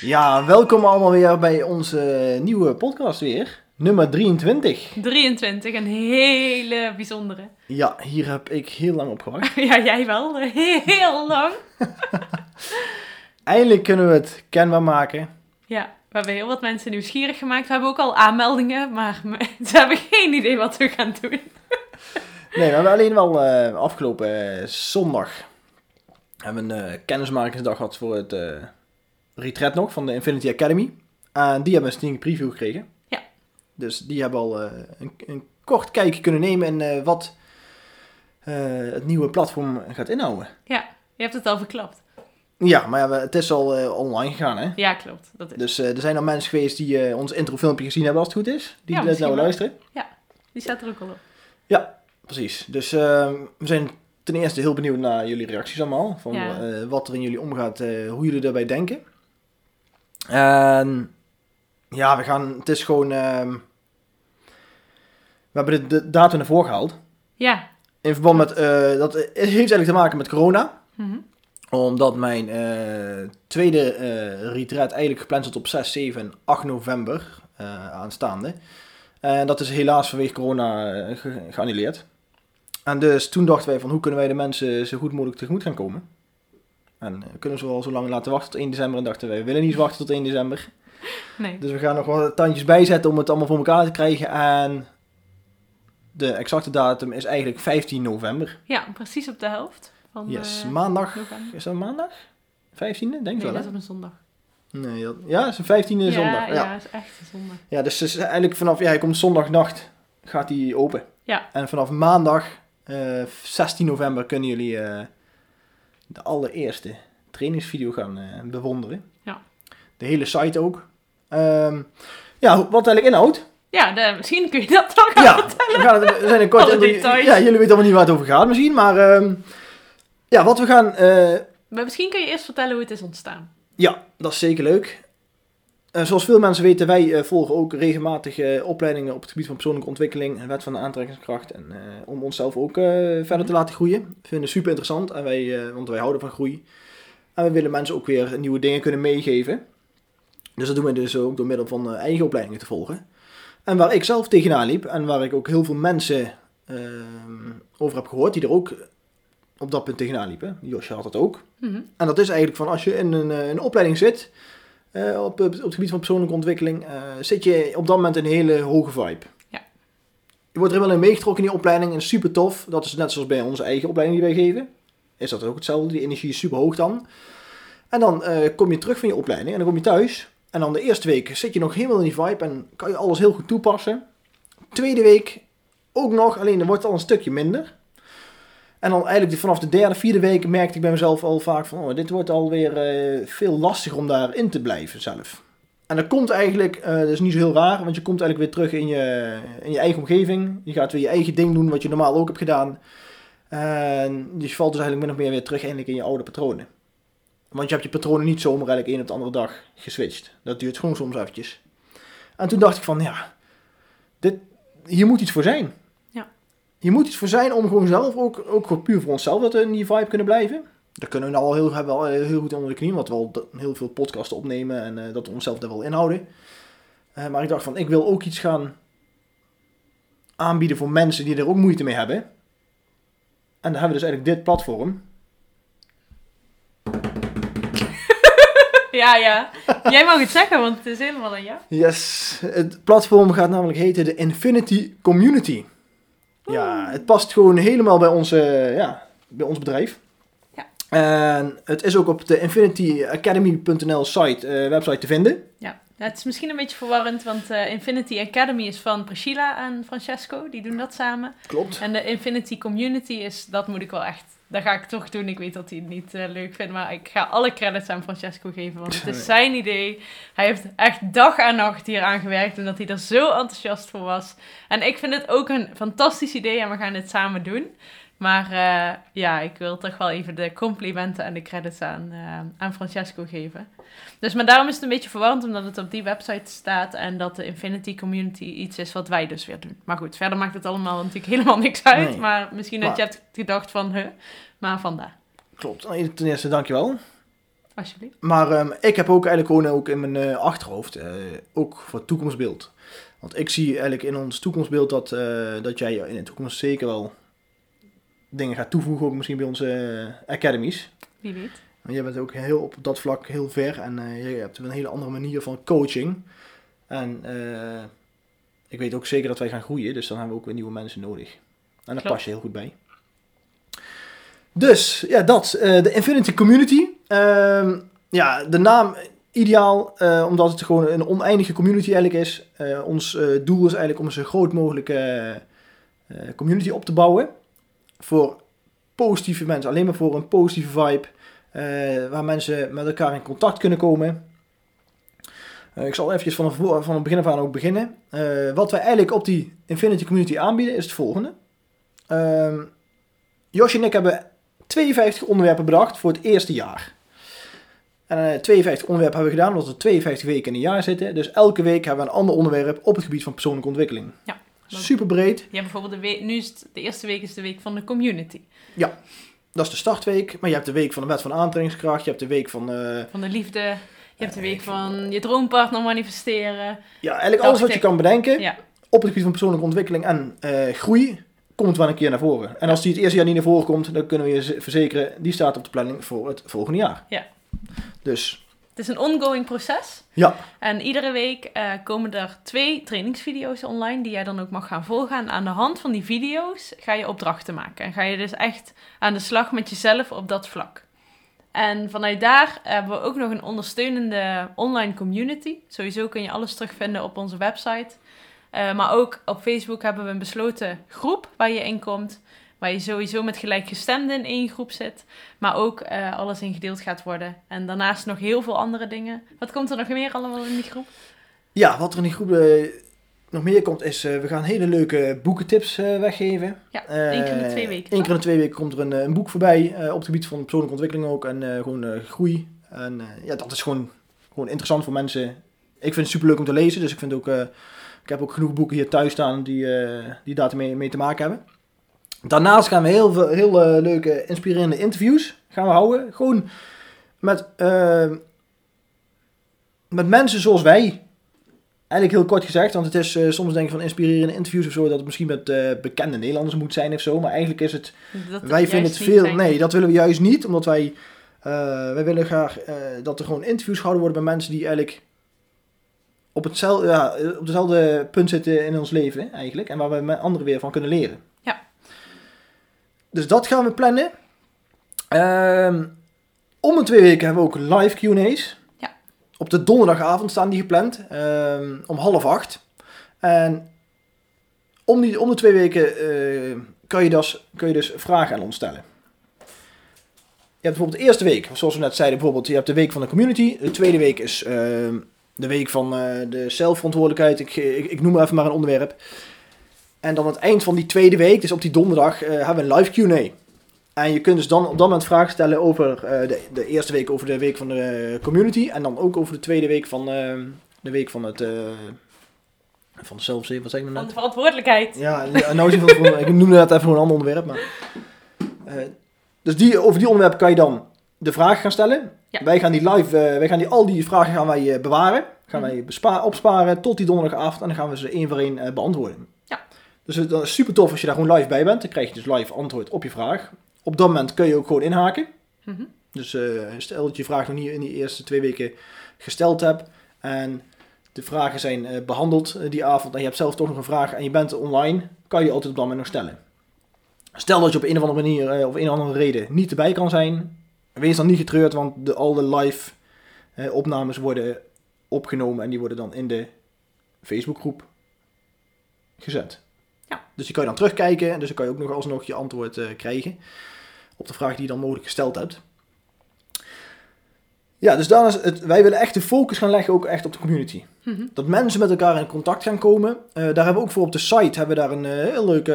Ja, welkom allemaal weer bij onze nieuwe podcast weer. Nummer 23. 23, een hele bijzondere. Ja, hier heb ik heel lang op gewacht. Ja, jij wel, heel lang. Eindelijk kunnen we het kenbaar maken. Ja, we hebben heel wat mensen nieuwsgierig gemaakt. We hebben ook al aanmeldingen, maar ze hebben geen idee wat we gaan doen. Nee, we hebben alleen wel eh, afgelopen eh, zondag hebben een eh, kennismakingsdag gehad voor het eh retreat nog van de Infinity Academy. En die hebben een sneak preview gekregen. Ja. Dus die hebben al eh, een, een kort kijkje kunnen nemen in wat het nieuwe platform gaat inhouden. Ja, je hebt het al verklapt. Ja, maar ja, het is al online gegaan, hè. Ja, klopt. Dat is. Dus er zijn al mensen geweest die ons introfilmpje gezien hebben als het goed is. Die Ja, dit misschien nou luisteren. Die staat er ook al op. Precies. Dus eh, we zijn ten eerste heel benieuwd naar jullie reacties allemaal. Van Ja. eh, wat er in jullie omgaat, eh, hoe jullie daarbij denken. En ja, we gaan, het is gewoon, ehm, we hebben de, de datum ervoor gehaald. Ja. In verband met, eh, dat heeft eigenlijk te maken met corona. Mhm. Omdat mijn tweede retreat eigenlijk gepland stond op 6, 7 en 8 november aanstaande. En dat is helaas vanwege corona ge- geannuleerd. En dus toen dachten wij van hoe kunnen wij de mensen zo goed mogelijk tegemoet gaan komen. En eh, kunnen ze wel zo lang laten wachten tot 1 december. En dachten wij, we willen niet wachten tot 1 december. Nee. Dus we gaan nog wat tandjes bijzetten om het allemaal voor elkaar te krijgen. En de exacte datum is eigenlijk 15 november. Ja, precies op de helft. Van, Yes, eh, maandag. november. Is dat maandag? 15e? Denk Nee, wel dat hè? is op een zondag. Nee, dat, ja, het is een 15e ja, zondag. Ja, Ja. dat is echt een zondag. ja, dus eigenlijk vanaf, ja, hij komt zondagnacht, gaat hij open. Ja. En vanaf maandag, eh, 16 november, kunnen jullie eh, de allereerste trainingsvideo gaan eh, bewonderen. Ja. De hele site ook. Ehm, ja, wat eigenlijk inhoudt. Ja, de- misschien kun je dat dan gaan Ja, vertellen. we, gaan het, we zijn een kort Alle intro- details. Ja, jullie weten allemaal niet waar het over gaat misschien, maar ehm, ja, wat we gaan... Maar misschien kun je eerst vertellen hoe het is ontstaan. Ja, dat is zeker leuk. Eh, zoals veel mensen weten, wij eh, volgen ook regelmatig eh, opleidingen op het gebied van persoonlijke ontwikkeling en wet van de aantrekkingskracht. En om onszelf ook verder te laten groeien. We vinden het super interessant, en wij, want wij houden van groei. En we willen mensen ook weer nieuwe dingen kunnen meegeven. Dus dat doen we dus ook door middel van eigen opleidingen te volgen. En waar ik zelf tegenaan liep en waar ik ook heel veel mensen ehm, over heb gehoord die er ook op dat punt tegenaan liepen. Josje had dat ook. Mhm. En dat is eigenlijk van als je in een, een opleiding zit, eh, op, op het gebied van persoonlijke ontwikkeling, eh, zit je op dat moment in een hele hoge vibe. Ja. Je wordt er wel in meegetrokken in die opleiding en super tof. Dat is net zoals bij onze eigen opleiding die wij geven. Is dat ook hetzelfde? Die energie is super hoog dan. En dan eh, kom je terug van je opleiding en dan kom je thuis. En dan de eerste week zit je nog helemaal in die vibe en kan je alles heel goed toepassen. Tweede week ook nog, alleen dan wordt het al een stukje minder. En dan eigenlijk vanaf de derde, vierde week merkte ik bij mezelf al vaak van, oh, dit wordt alweer eh veel lastiger om daarin te blijven zelf. En dat komt eigenlijk, eh, dat is niet zo heel raar, want je komt eigenlijk weer terug in je, in je eigen omgeving. Je gaat weer je eigen ding doen, wat je normaal ook hebt gedaan. En je valt dus eigenlijk min of meer weer terug eigenlijk in je oude patronen. Want je hebt je patronen niet zomaar eigenlijk één op de andere dag geswitcht. Dat duurt gewoon soms eventjes. En toen dacht ik van, ja, dit, hier moet iets voor zijn. Hier moet iets voor zijn om gewoon zelf, ook, ook gewoon puur voor onszelf, dat we in die vibe kunnen blijven. Dat kunnen we nou al heel, hebben we al heel goed onder de knie, want we al heel veel podcasten opnemen en eh, dat we onszelf daar wel inhouden. Eh, maar ik dacht van, ik wil ook iets gaan aanbieden voor mensen die er ook moeite mee hebben. En dan hebben we dus eigenlijk dit platform. Ja, ja. Jij mag het zeggen, want het is helemaal aan jou. Yes, het platform gaat namelijk heten de Infinity Community. Ja, het past gewoon helemaal bij, onze, ja, bij ons bedrijf. Ja. En het is ook op de infinityacademy.nl site, eh, website te vinden. Ja. Het is misschien een beetje verwarrend, want eh, Infinity Academy is van Priscilla en Francesco. Die doen dat samen. Klopt. En de Infinity Community is, dat moet ik wel echt dat ga ik toch doen. Ik weet dat hij het niet eh, leuk vindt, maar ik ga alle credits aan Francesco geven, want het is zijn idee. Hij heeft echt dag en nacht hier aan gewerkt en dat hij er zo enthousiast voor was. En ik vind het ook een fantastisch idee en we gaan dit samen doen. Maar eh, ja, ik wil toch wel even de complimenten en de credits aan, eh, aan Francesco geven. Dus, maar daarom is het een beetje verwarrend, omdat het op die website staat en dat de Infinity Community iets is wat wij dus weer doen. Maar goed, verder maakt het allemaal natuurlijk helemaal niks uit. Nee. Maar misschien dat Maar- je hebt gedacht van, huh, maar vandaar. Klopt. Ten eerste, dankjewel. Alsjeblieft. Maar ehm, ik heb ook eigenlijk gewoon ook in mijn eh, achterhoofd, ook voor het toekomstbeeld. Want ik zie eigenlijk in ons toekomstbeeld dat, dat jij in de toekomst zeker wel dingen gaat toevoegen, ook misschien bij onze eh, academies. Wie weet. Want jij bent ook heel op dat vlak heel ver en eh, je hebt een hele andere manier van coaching. En eh, ik weet ook zeker dat wij gaan groeien, dus dan hebben we ook weer nieuwe mensen nodig. En daar Klopt. pas je heel goed bij. Dus, ja, dat. de Infinity Community. Ehm, ja, de naam ideaal, omdat het gewoon een oneindige community eigenlijk is. Ons doel is eigenlijk om een zo groot mogelijke community op te bouwen. Voor positieve mensen, alleen maar voor een positieve vibe. eh, waar mensen met elkaar in contact kunnen komen. Eh, ik zal even van, het begin af aan ook beginnen. Eh, wat wij eigenlijk op die Infinity Community aanbieden is het volgende. Ehm Josje en ik hebben 52 onderwerpen bedacht voor het eerste jaar. En eh, 52 onderwerpen hebben we gedaan omdat we 52 weken in een jaar zitten. Dus elke week hebben we een ander onderwerp op het gebied van persoonlijke ontwikkeling. Ja, Super breed. Je hebt bijvoorbeeld de week, nu is het, de eerste week is de week van de community. Dat is de startweek. Maar je hebt de week van de wet van aantrekkingskracht. Je hebt de week van... eh, Van de liefde. Je hebt de week van je droompartner manifesteren. ja, eigenlijk alles wat je kan bedenken. Ja, op het gebied van persoonlijke ontwikkeling en eh, groei komt wel een keer naar voren. En als die het eerste jaar niet naar voren komt, dan kunnen we je verzekeren, die staat op de planning voor het volgende jaar. Ja. Dus het is een ongoing proces. ja, En iedere week eh, komen er twee trainingsvideo's online die jij dan ook mag gaan volgen. En aan de hand van die video's ga je opdrachten maken. En ga je dus echt aan de slag met jezelf op dat vlak. En vanuit daar hebben we ook nog een ondersteunende online community. Sowieso kun je alles terugvinden op onze website. Eh, maar ook op Facebook hebben we een besloten groep waar je in komt. Waar je sowieso met gelijkgestemden in één groep zit. Maar ook eh, alles in gedeeld gaat worden. En daarnaast nog heel veel andere dingen. Wat komt er nog meer allemaal in die groep? ja wat er in die groep eh, nog meer komt is, eh, we gaan hele leuke boekentips weggeven. Ja, één keer in de twee weken. Eén keer in de twee weken komt er een, een boek voorbij, op het gebied van persoonlijke ontwikkeling ook en gewoon groei. En ja, dat is gewoon, gewoon interessant voor mensen. Ik vind het super leuk om te lezen, dus ik vind ook, ik heb ook genoeg boeken hier thuis staan die, die daar mee, mee te maken hebben. Daarnaast gaan we heel veel heel eh, leuke, inspirerende interviews gaan we houden. Gewoon met, eh, met mensen zoals wij. Eigenlijk heel kort gezegd, want het is eh, soms denk ik van inspirerende interviews of zo, dat het misschien met bekende Nederlanders moet zijn of zo. Maar eigenlijk is het Dat het wij vinden het veel. zijn. Nee, dat willen we juist niet. Omdat wij. wij willen graag dat er gewoon interviews gehouden worden bij mensen die eigenlijk. Op, hetzelfde, ja, op dezelfde punt zitten in ons leven eigenlijk. En waar we met anderen weer van kunnen leren. Dus dat gaan we plannen. Ehm, om de twee weken hebben we ook live Q&A's. Ja. Op de donderdagavond staan die gepland. ehm, om half acht. En om, die, om de twee weken eh, kan, je dus, kun je dus vragen aan ons stellen. Je hebt bijvoorbeeld de eerste week, zoals we net zeiden, bijvoorbeeld, je hebt de week van de community. De tweede week is ehm, de week van eh, de zelfverantwoordelijkheid. Ik, ik, ik noem maar even maar een onderwerp. En dan aan het eind van die tweede week, dus op die donderdag, eh, hebben we een live Q&A. En je kunt dus dan op dat moment vragen stellen over eh, de, de eerste week over de week van de community. En dan ook over de tweede week van ehm, de week van het... eh van zelfzee, wat zeg ik nou Van de verantwoordelijkheid. Ja, nou is het wel- ik noemde dat even een ander onderwerp. Maar, dus die, over die onderwerpen kan je dan de vraag gaan stellen. Ja. Wij gaan die live, wij gaan die, al die vragen gaan wij bewaren. Gaan Mhm. wij opsparen tot die donderdagavond en dan gaan we ze één voor één beantwoorden. Dus het is super tof als je daar gewoon live bij bent. Dan krijg je dus live antwoord op je vraag. Op dat moment kun je ook gewoon inhaken. Mhm. Dus eh, stel dat je vraag nog niet in die eerste twee weken gesteld hebt. En de vragen zijn eh, behandeld eh, die avond. En je hebt zelf toch nog een vraag en je bent online. Kan je altijd op dat moment nog stellen. Stel dat je op een of andere manier eh, of een of andere reden niet erbij kan zijn. Wees dan niet getreurd, want de, al de live opnames worden opgenomen. En die worden dan in de Facebookgroep gezet. Ja. Dus die kan je dan terugkijken. Dus dan kan je ook nog alsnog je antwoord eh, krijgen. op de vraag die je dan mogelijk gesteld hebt. Ja, dus dan is het, wij willen echt de focus gaan leggen ook echt op de community. Mhm. Dat mensen met elkaar in contact gaan komen. Eh, daar hebben we ook voor op de site hebben we daar een eh, heel leuk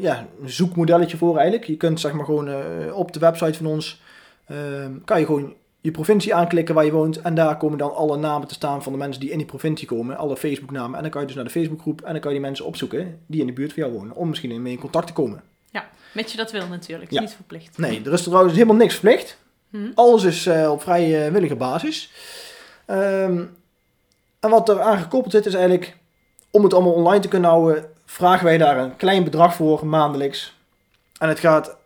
ja, zoekmodelletje voor eigenlijk. Je kunt zeg maar gewoon op de website van ons, ehm, kan je gewoon je provincie aanklikken waar je woont. En daar komen dan alle namen te staan van de mensen die in die provincie komen. Alle Facebook namen. En dan kan je dus naar de Facebookgroep en dan kan je die mensen opzoeken die in de buurt van jou wonen. Om misschien mee in contact te komen. Met je dat wil natuurlijk, Ja. niet verplicht. Nee, er is trouwens helemaal niks verplicht. Mhm. Alles is eh, op vrij eh, basis. Ehm, en wat er aan gekoppeld zit is eigenlijk, om het allemaal online te kunnen houden, vragen wij daar een klein bedrag voor maandelijks. En het gaat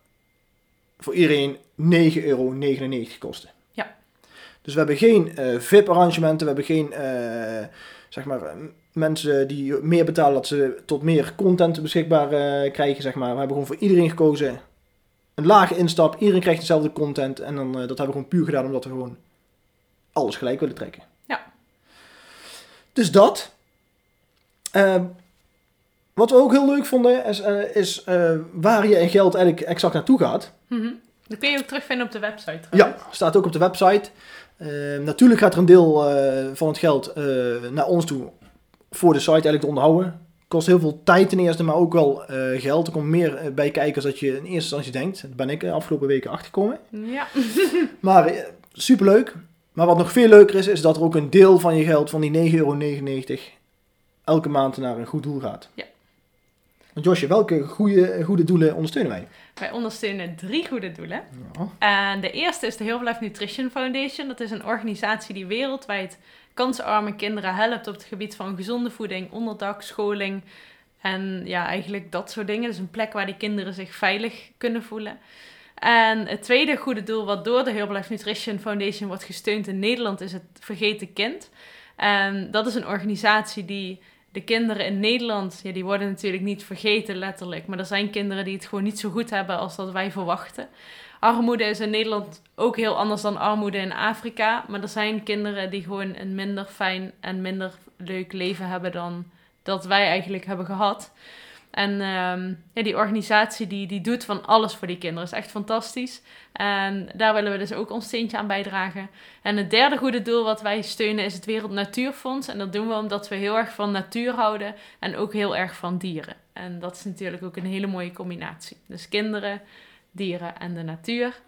voor iedereen 9,99 euro kosten. Dus we hebben geen eh, VIP-arrangementen, we hebben geen eh, zeg maar, mensen die meer betalen dat ze tot meer content beschikbaar eh, krijgen. Zeg maar. We hebben gewoon voor iedereen gekozen een lage instap. Iedereen krijgt dezelfde content. En dan, dat hebben we gewoon puur gedaan omdat we gewoon alles gelijk willen trekken. Ja. Dus dat. Wat we ook heel leuk vonden is, is waar je in geld eigenlijk exact naartoe gaat. Mhm. Dat kun je ook terugvinden op de website. Ja, staat ook op de website. Eh, natuurlijk gaat er een deel eh, van het geld eh, naar ons toe voor de site eigenlijk te onderhouden. Kost heel veel tijd ten eerste, maar ook wel eh, geld. Er komt meer bij kijken dat je in eerste instantie denkt. Dat ben ik de afgelopen weken achtergekomen. Ja. Maar superleuk. Maar wat nog veel leuker is, is dat er ook een deel van je geld, van die 9,99 euro, elke maand naar een goed doel gaat. Ja. Want Josje, welke goede, goede doelen ondersteunen wij? Wij ondersteunen drie goede doelen. Ja. En de eerste is de Herbalife Nutrition Foundation. Dat is een organisatie die wereldwijd kansarme kinderen helpt op het gebied van gezonde voeding, onderdak, scholing en ja, eigenlijk dat soort dingen. Dus een plek waar die kinderen zich veilig kunnen voelen. En het tweede goede doel wat door de Herbalife Nutrition Foundation wordt gesteund in Nederland is het Vergeten Kind. En dat is een organisatie die de kinderen in Nederland, ja, die worden natuurlijk niet vergeten letterlijk, maar er zijn kinderen die het gewoon niet zo goed hebben als dat wij verwachten. Armoede is in Nederland ook heel anders dan armoede in Afrika. Maar er zijn kinderen die gewoon een minder fijn en minder leuk leven hebben dan dat wij eigenlijk hebben gehad. En ehm, ja, die organisatie die, die doet van alles voor die kinderen. is echt fantastisch. En daar willen we dus ook ons steentje aan bijdragen. En het derde goede doel wat wij steunen is het Wereld Natuurfonds. En dat doen we omdat we heel erg van natuur houden en ook heel erg van dieren. En dat is natuurlijk ook een hele mooie combinatie. Dus kinderen, dieren en de natuur.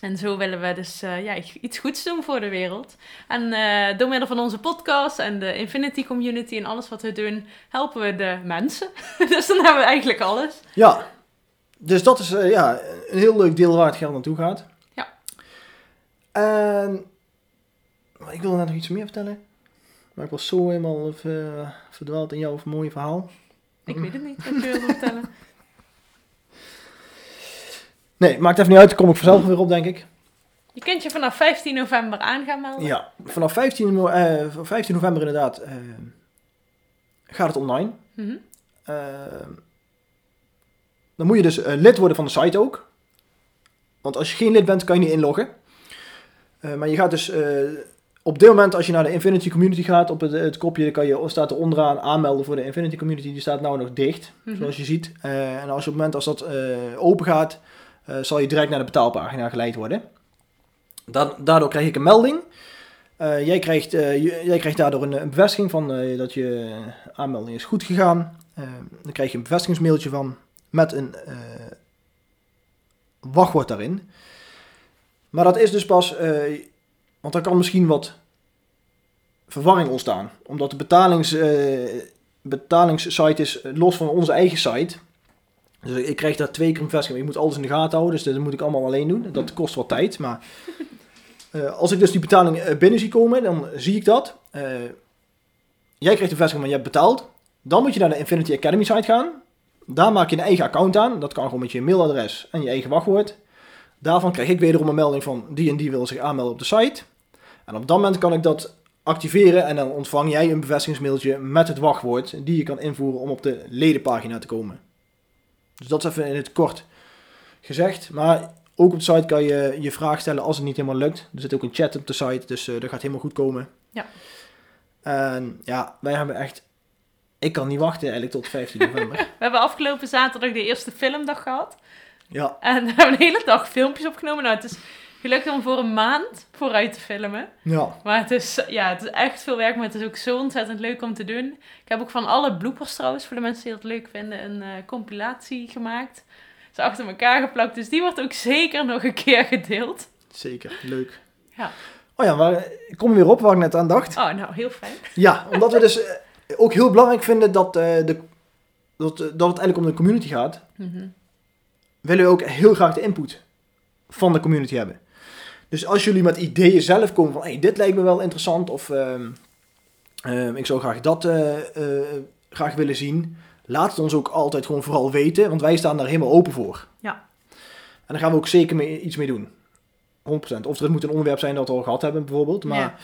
En zo willen we dus eh, ja, iets goeds doen voor de wereld. En eh, door middel van onze podcast en de Infinity Community en alles wat we doen, helpen we de mensen. dus dan hebben we eigenlijk alles. Ja, dus dat is eh, ja, een heel leuk deel waar het geld naartoe gaat. Ja. En ik wilde net nog iets meer vertellen. Maar ik was zo helemaal verdwaald in jouw mooie verhaal. Ik weet het niet wat je wilde vertellen. Nee, maakt even niet uit. Daar kom ik vanzelf weer op, denk ik. Je kunt je vanaf 15 november aan gaan melden. Ja, vanaf 15, no- eh, 15 november inderdaad eh, gaat het online. Mhm. Eh, dan moet je dus eh, lid worden van de site ook. Want als je geen lid bent, kan je niet inloggen. Eh, maar je gaat dus eh, op dit moment, als je naar de Infinity Community gaat, op het, het kopje kan je, staat er onderaan aanmelden voor de Infinity Community. Die staat nou nog dicht, Mhm. zoals je ziet. Eh, en als je op het moment als dat eh, open gaat, eh, zal je direct naar de betaalpagina geleid worden. Da- daardoor krijg ik een melding. Eh, jij, krijgt, eh, jij krijgt daardoor een, bevestiging van dat je aanmelding is goed gegaan. Dan krijg je een bevestigingsmailtje van met een wachtwoord daarin. Maar dat is dus pas, want daar kan misschien wat verwarring ontstaan. Omdat de betalings, betalingssite is los van onze eigen site. Dus ik krijg daar twee keer een bevestiging. Ik moet alles in de gaten houden, dus dat moet ik allemaal alleen doen. Dat kost wat tijd, maar eh, als ik dus die betaling eh, binnen zie komen, dan zie ik dat. Eh, jij krijgt de bevestiging, maar je hebt betaald. Dan moet je naar de Infinity Academy site gaan. Daar maak je een eigen account aan. Dat kan gewoon met je mailadres en je eigen wachtwoord. Daarvan krijg ik wederom een melding van die en die wil zich aanmelden op de site. En op dat moment kan ik dat activeren en dan ontvang jij een bevestigingsmailtje met het wachtwoord die je kan invoeren om op de ledenpagina te komen. Dus dat is even in het kort gezegd. Maar ook op de site kan je je vraag stellen als het niet helemaal lukt. Er zit ook een chat op de site, dus eh, dat gaat helemaal goed komen. Ja. En ja, wij hebben echt... Ik kan niet wachten eigenlijk tot 15 november. We hebben afgelopen zaterdag de eerste filmdag gehad. Ja, En we hebben een hele dag filmpjes opgenomen. Nou, het is gelukt om voor een maand vooruit te filmen. ja. Maar het is, ja, het is echt veel werk, maar het is ook zo ontzettend leuk om te doen. Ik heb ook van alle bloopers trouwens, voor de mensen die dat leuk vinden, een eh, compilatie gemaakt. Ze achter elkaar geplakt, dus die wordt ook zeker nog een keer gedeeld. Zeker, leuk. Ja. Oh ja, maar ik kom er weer op waar ik net aan dacht. Oh, nou, heel fijn. Ja, omdat we dus eh, ook heel belangrijk vinden dat, eh, de, dat, dat het eigenlijk om de community gaat, Mhm. willen we ook heel graag de input van de community hebben. Dus als jullie met ideeën zelf komen van, hey, dit lijkt me wel interessant, of ehm, ehm, ik zou graag dat eh, eh, graag willen zien, laat het ons ook altijd gewoon vooral weten, want wij staan daar helemaal open voor. Ja. En daar gaan we ook zeker mee, iets mee doen. 100%. Of er moet een onderwerp zijn dat we al gehad hebben bijvoorbeeld. Maar, Ja.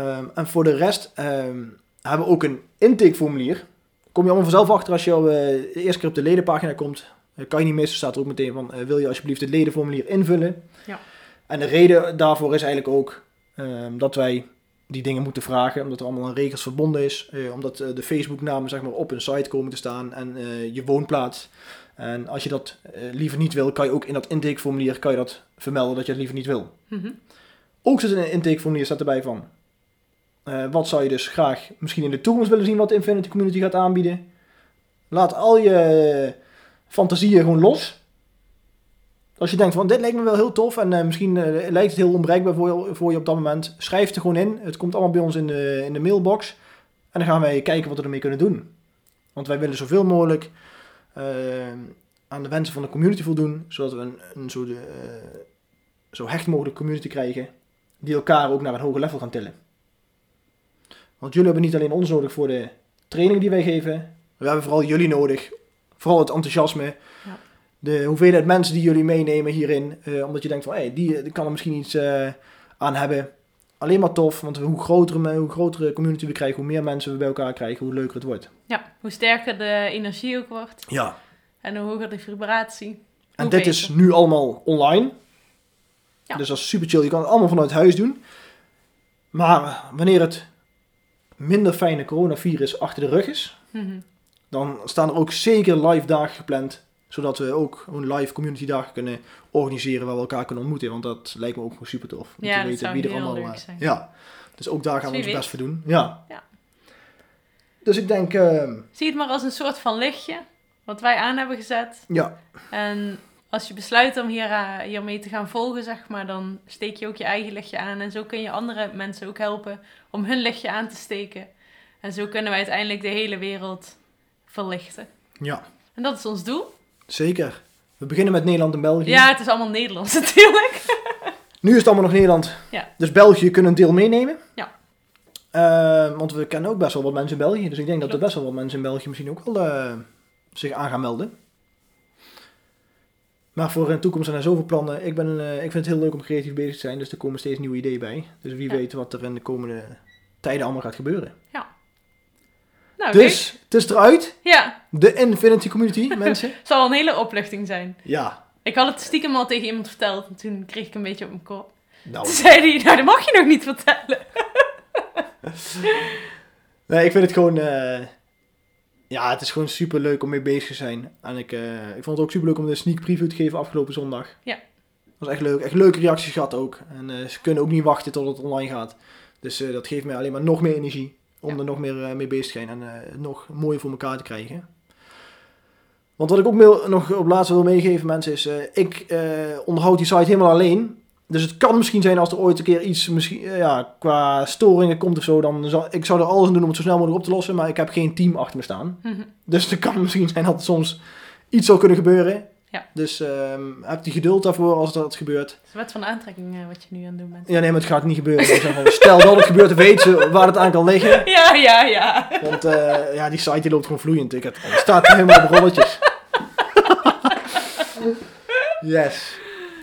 ehm, en voor de rest hebben we ook een intakeformulier. Kom je allemaal vanzelf achter als je al, eh, de eerste keer op de ledenpagina komt. Kan je niet missen, staat er ook meteen van, wil je alsjeblieft het ledenformulier invullen? Ja. En de reden daarvoor is eigenlijk ook ehm, dat wij die dingen moeten vragen, omdat er allemaal aan regels verbonden is. eh, omdat eh, de Facebooknamen zeg maar, op een site komen te staan en eh, je woonplaats. En als je dat liever niet wil, kan je ook in dat intakeformulier kan je dat vermelden dat je het liever niet wil. Mhm. Ook zit in een intakeformulier staat erbij van. wat zou je dus graag misschien in de toekomst willen zien wat de Infinity Community gaat aanbieden? Laat al je fantasieën gewoon los. Als je denkt van dit lijkt me wel heel tof en eh, misschien eh, lijkt het heel onbereikbaar voor je, voor je op dat moment. Schrijf het er gewoon in. Het komt allemaal bij ons in de, in de mailbox. En dan gaan wij kijken wat we ermee kunnen doen. Want wij willen zoveel mogelijk eh, aan de wensen van de community voldoen. Zodat we een, een zo, zo hecht mogelijk community krijgen. Die elkaar ook naar een hoger level gaan tillen. Want jullie hebben niet alleen ons nodig voor de training die wij geven. We hebben vooral jullie nodig. Vooral het enthousiasme. Ja. De hoeveelheid mensen die jullie meenemen hierin. eh, omdat je denkt van, hé, die, die kan er misschien iets eh, aan hebben. Alleen maar tof, want hoe grotere, hoe grotere community we krijgen, hoe meer mensen we bij elkaar krijgen, hoe leuker het wordt. Ja, hoe sterker de energie ook wordt Ja. en hoe hoger de vibratie. En dit beter. is nu allemaal online. Ja. Dus dat is super chill. Je kan het allemaal vanuit huis doen. Maar wanneer het minder fijne coronavirus achter de rug is, Mhm. dan staan er ook zeker live dagen gepland. Zodat we ook gewoon live community dagen kunnen organiseren waar we elkaar kunnen ontmoeten. Want dat lijkt me ook gewoon super tof. Om Ja, te dat weten wie er allemaal. leuk eh, zijn. Ja. Dus ook daar gaan we ons best voor doen. Ja. Ja. Dus ik denk, ehm, Zie het maar als een soort van lichtje wat wij aan hebben gezet. ja, En als je besluit om hier, eh, hiermee te gaan volgen, zeg maar, dan steek je ook je eigen lichtje aan. En zo kun je andere mensen ook helpen om hun lichtje aan te steken. En zo kunnen wij uiteindelijk de hele wereld verlichten. ja, En dat is ons doel. Zeker. We beginnen met Nederland en België. Ja, het is allemaal Nederlands natuurlijk. Nu is het allemaal nog Nederland. Ja. Dus België kunnen een deel meenemen. Ja. Eh, want we kennen ook best wel wat mensen in België. Dus ik denk dat er best wel wat mensen in België misschien ook wel eh, zich aan gaan melden. Maar voor in de toekomst zijn er zoveel plannen. Ik, ben, eh, ik vind het heel leuk om creatief bezig te zijn. Dus er komen steeds nieuwe ideeën bij. Dus wie Ja. weet wat er in de komende tijden allemaal gaat gebeuren. Nou, dus het is eruit. Ja, De Infinity Community, mensen. het zal een hele opluchting zijn. Ja. Ik had het stiekem al tegen iemand verteld. En toen kreeg ik een beetje op mijn kop. Nou, Toen zei hij, nou, dat mag je nog niet vertellen. Nee, ik vind het gewoon. eh, ja, het is gewoon super leuk om mee bezig te zijn. En ik, eh, ik vond het ook super leuk om de sneak preview te geven afgelopen zondag. Ja. Dat was echt leuk. Echt leuke reacties gehad ook. En eh, ze kunnen ook niet wachten tot het online gaat. Dus dat geeft mij alleen maar nog meer energie. Om Ja. er nog meer eh, mee bezig te zijn. En eh, nog mooier voor elkaar te krijgen. Want wat ik ook nog op laatste wil meegeven, mensen, is: eh, ik onderhoud die site helemaal alleen. Dus het kan misschien zijn als er ooit een keer iets misschien, ja, qua storingen komt of zo. Dan zou, ik zou er alles aan doen om het zo snel mogelijk op te lossen. Maar ik heb geen team achter me staan. Mhm. Dus het kan misschien zijn dat er soms iets zou kunnen gebeuren. Ja. Dus ehm, heb die geduld daarvoor als dat gebeurt. Het is wet van aantrekking eh, wat je nu aan het doen bent. Ja, nee, maar het gaat niet gebeuren. Zeg Stel dat het gebeurt, dan weet ze waar het aan kan liggen. Ja, ja, ja. Want eh, ja, die site die loopt gewoon vloeiend. Ik het, het staat helemaal op rolletjes. yes.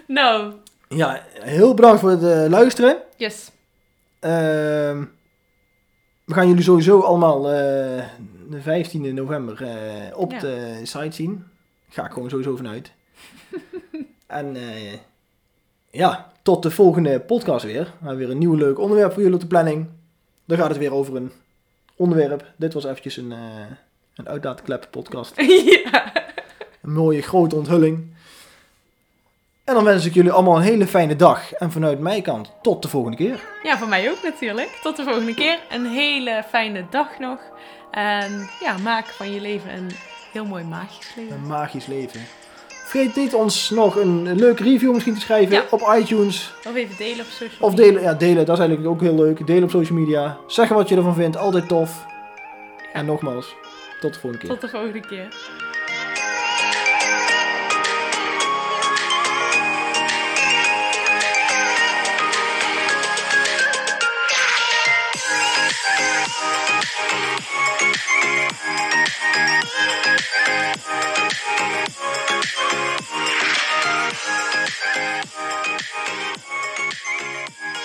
Nou, Ja, heel bedankt voor het eh, luisteren. yes. Ehm, we gaan jullie sowieso allemaal de 15e november op Ja. de site zien. Ga ik gewoon sowieso vanuit. en eh, ja, tot de volgende podcast weer. We hebben weer een nieuw leuk onderwerp voor jullie op de planning. Dan gaat het weer over een onderwerp. Dit was eventjes een, uh, een uitlaatklep podcast. ja. Een mooie grote onthulling. En dan wens ik jullie allemaal een hele fijne dag. En vanuit mijn kant, tot de volgende keer. Ja, voor mij ook natuurlijk. Tot de volgende keer. Een hele fijne dag nog. En ja, maak van je leven een heel mooi magisch leven. Een magisch leven. Vergeet niet ons nog een leuke review misschien te schrijven Ja. op iTunes. Of even delen op social Of media. delen, ja, delen, dat is eigenlijk ook heel leuk. Delen op social media. Zeggen wat je ervan vindt, altijd tof. En nogmaals, tot de volgende keer. Tot de volgende keer. Thank you.